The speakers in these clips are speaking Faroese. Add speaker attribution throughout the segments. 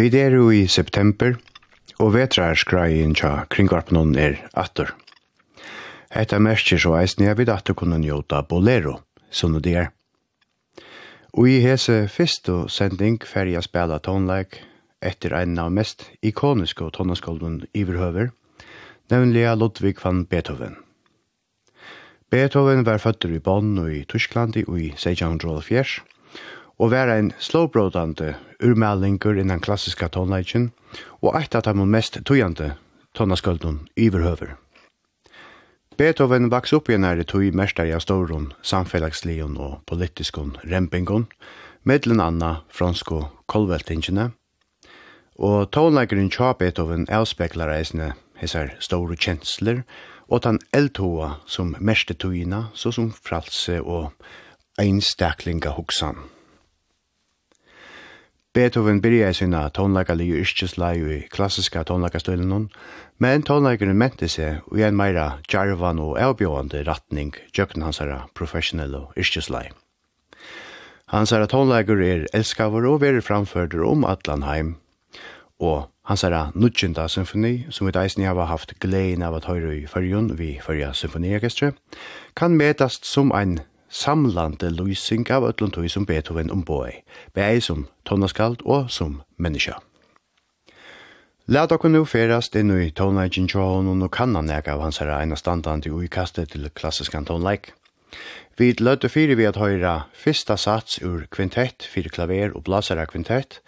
Speaker 1: Vi er jo i september, og vetrarskreien tja kringvarpnån er atter. Etta merkir så eisne jeg vid atter kunne njóta bolero, som det er. Og i hese fyrstu sending fer jeg spela tonleik etter ein av mest ikoniske tonneskolden iverhøver, nemlig Ludvig van Beethoven. Beethoven var føtter i Bonn og i Tyskland i 1604, og være en slowbrodande urmelingur innan klassiska tonleikin, og eit at han mest tøyande tonnaskuldun iverhøver. Beethoven vaks opp i nære tøy mestari i stårun, samfellagslion og politiskon rempingon, medlen anna fransko kolveltingene, og tonleikeren tja Beethoven avspeklar eisne hesar store kjensler, og tan eldtoa som mestetøyina, så som fralse og einstaklinga hoksan. Beethoven byrja i sina tonleikalige yrkesleie i klassiska tonleikastøylen, men tonleikeren mente seg i en meira djarvan og avbjående ratning gjøkken hans herra og yrkesleie. Hans herra tonleiker er elskavur og veri framførder om Atlanheim, og hans herra nudjinda symfoni, som vi deisni hava haft glein av at høyru i fyrjun vi fyrja symfoniorkestre, kan metast som ein samlande lysing av ötlund tog som Beethoven omboi, bei som tonaskald og som menneska. Lad okkur nu ferast inn i tonleikjen tjåhån og kanna nek av hans herra eina standandi ui kastet til klassiskan tonleik. Vi lødde fyrir vi at høyra fyrsta sats ur kvintett, fyrir klaver og blasara kvintett,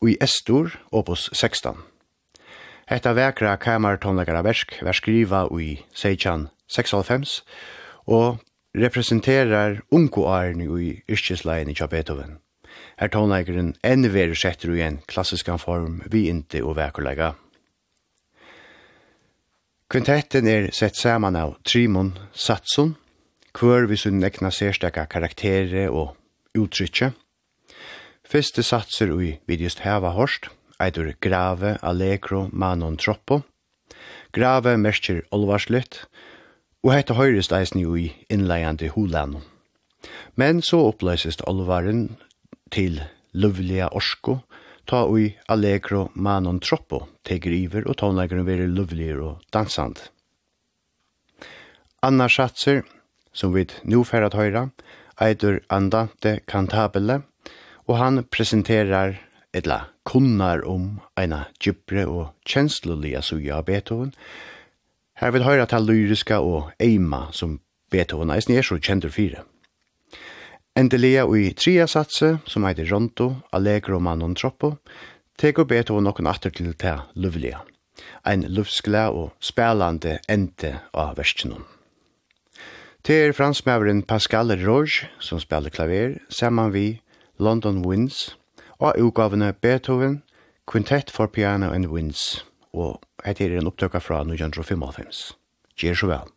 Speaker 1: ui estur, opus 16. Hetta vekra kamertonleikara versk, verskriva i Seichan 96, og representerar unkoarni i yrkesleien i Beethoven. Her tonleikeren enn veru setter i en klassiskan form vi inte og vekurleika. Kvintetten er sett saman av Trimon Satsun, kvør vi sunn ekna sérstakka karakterer og uttrykje. Fyrste satser ui vi just heva horst, eitur grave, allegro, manon troppo. Grave merker olvarslitt, og hette høyrest eisen jo i innleiande hulan. Men så oppløsest olvaren til løvliga orsko, ta ui allegro manon troppo, teger iver og tonleikeren veri løvligere og dansand. Anna satser, som vi nu færat høyra, eitur Andante Cantabile, og han presenterar etla kunnar om eina gypre og kjenslulige suja av Beethoven, Her vil høyra til lyriska og eima som Beethoven eisen er så kjentur fire. Endelia i tria satse, som heiter Ronto, Allegro Manon Troppo, teker Beethoven noen atter til til Luvlia, ein lufsglad og spelande ente av verskjennom. Det er fransmæveren Pascal Rouge som spiller klaver, saman vi London Winds, og utgavene Beethoven, Quintet for Piano and Winds, og og er en opptøkka fra 1955. Gjør så vel.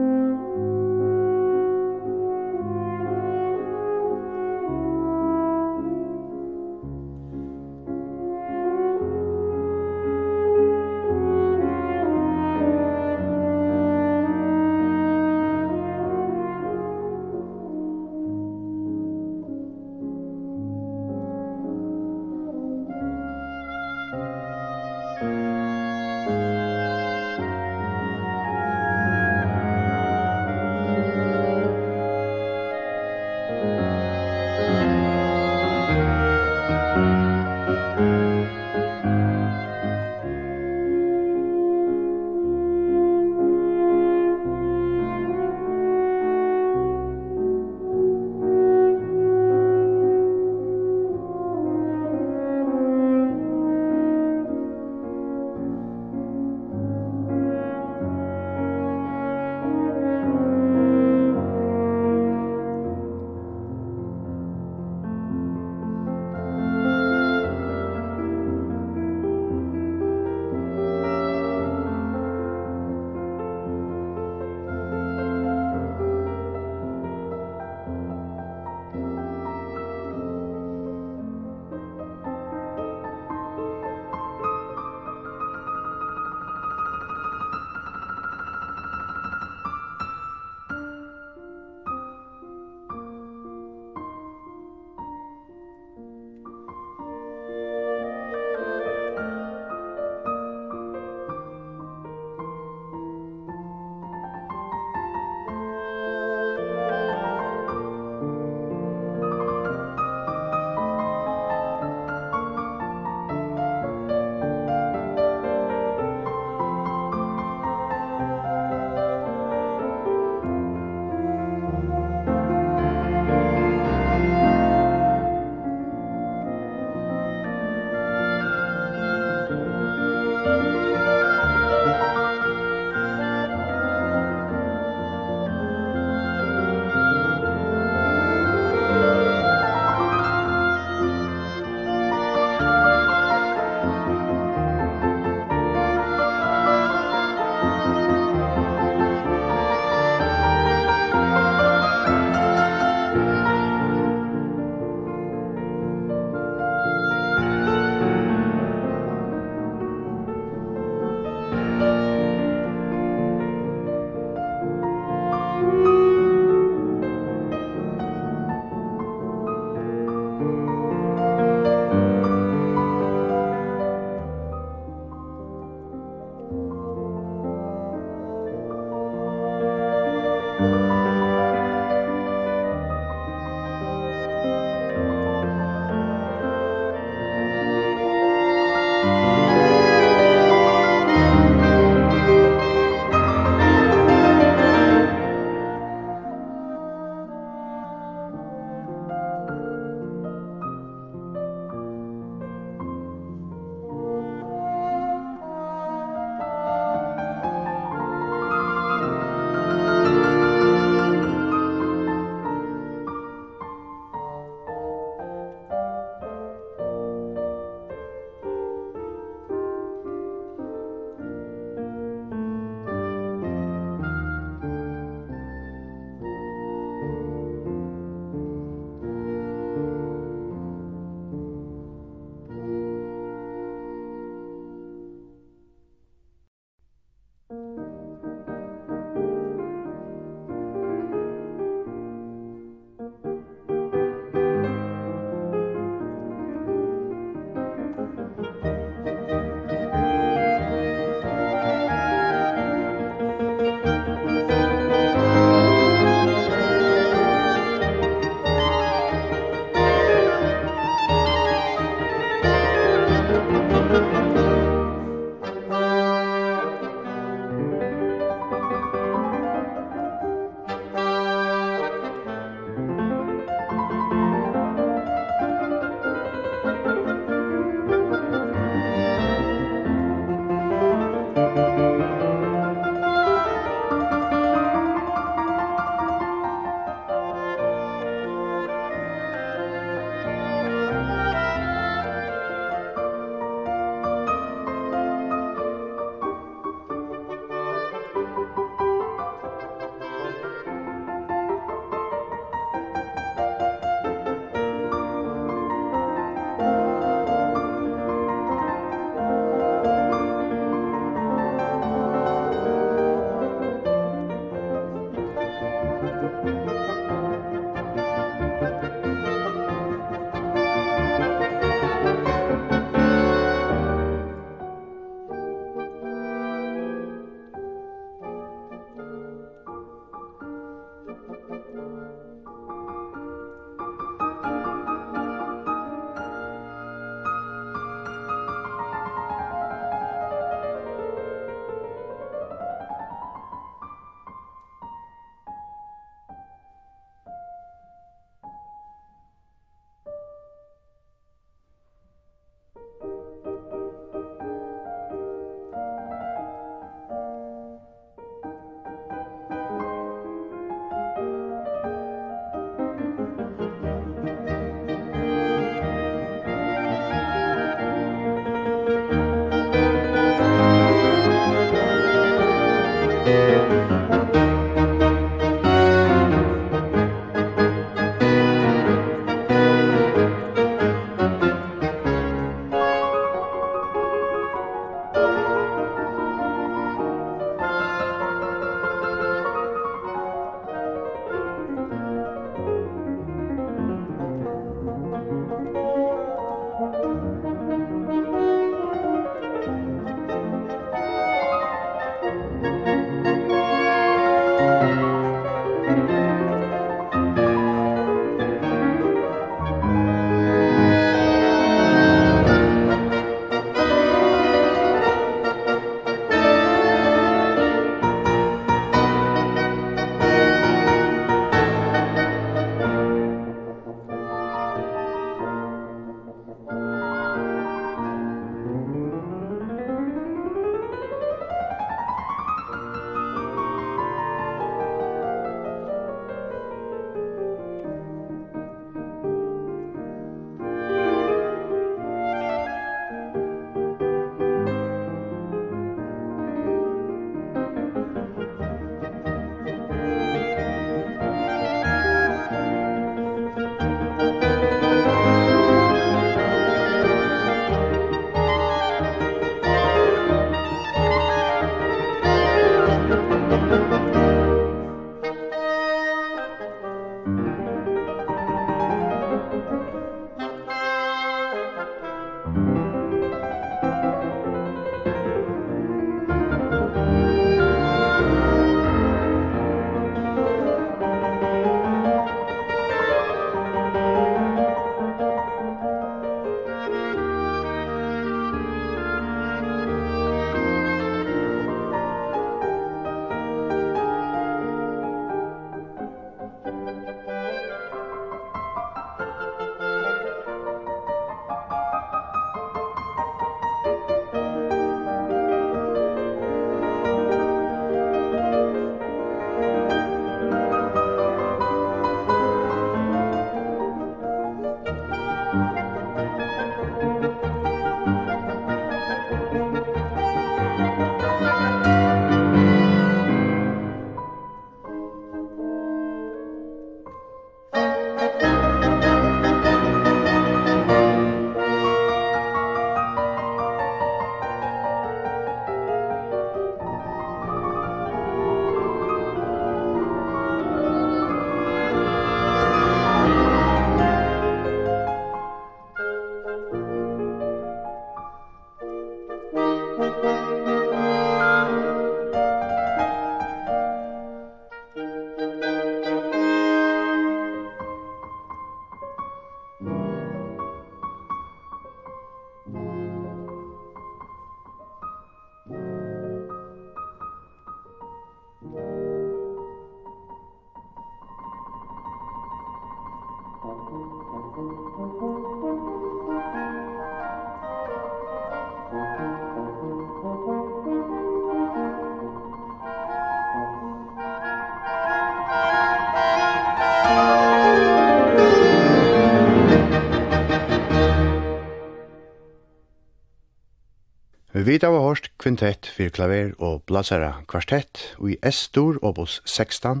Speaker 1: Vi da var hårst kvintett for klaver og blasera kvartett i S-stor opus 16,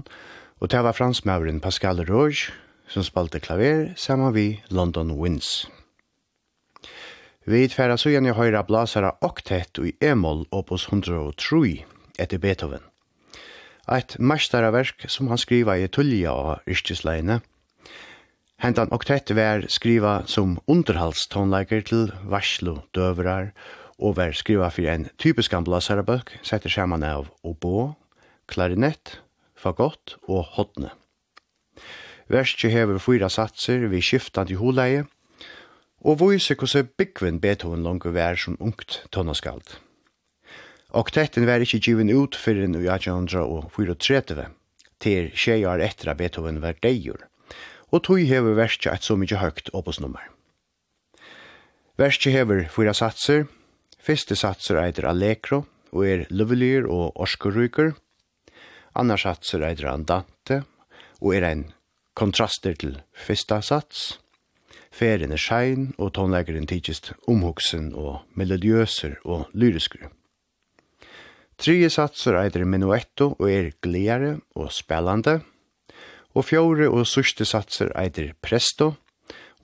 Speaker 1: og det var fransmøveren Pascal Rouge som spalte klaver sammen vi London Winds. Vi tverra så igjen i høyra blasera oktett i E-moll opus 103 etter Beethoven. Eit mestaraverk som han skriva i tullja av yrkesleine. Hentan oktett var skriva som underhalstonleiker til varslo døverar og var skriva fyrir en typisk amblasarabøk, setter saman av obo, klarinett, fagott og hotne. Verskje hever fyra satser vi skiftande holeie, og vise hvordan byggven Beethoven langt vær som ungt tonnaskald. Oktetten var ikkje given ut fyrir i 1834, til tjejar etter at Beethoven var deigur, og tog hever verskje et så mykje høgt opusnummer. Verskje hever fyra satser, Fyrste satser eitir Allegro og er lovelyr og orskeryker. Annars satser eitir Andante og er ein kontraster til fyrsta sats. Ferien er skein og tonleggeren tidsist omhuxen og melodiøser og lyrisker. Tredje satser eitir Menuetto og er gledere og spellande. Og fjore og sørste satser eitir Presto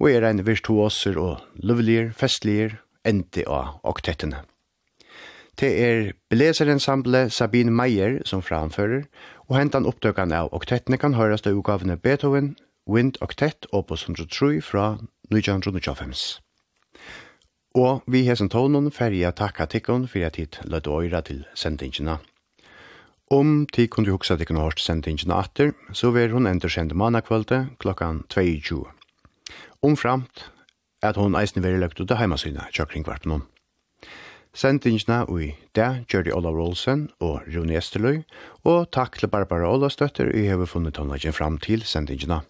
Speaker 1: og er ein virtuoser og lovelyr, festlier endi av oktettene. Det er blæserensemble Sabine Meyer som framfører, og hentan opptøkene av oktettene kan høres til utgavene Beethoven, Wind Octet, Opus 103 fra 1925. Og vi hesen tonen ferja takka tikkene for at hit løtt øyre til sendingene. Om tid kunne du huksa tikkon hårst sendingene atter, så vil hun endre kjente manakvölde klokken 22. Omframt at hon eisne veri løgt ut av heimasyna tja kringkvart noen. Sendingsna ui det gjør Olav Rolsen og Rune Esterløy, og takk til Barbara Olavstøtter i hever funnet håndleggen fram til sendingsna.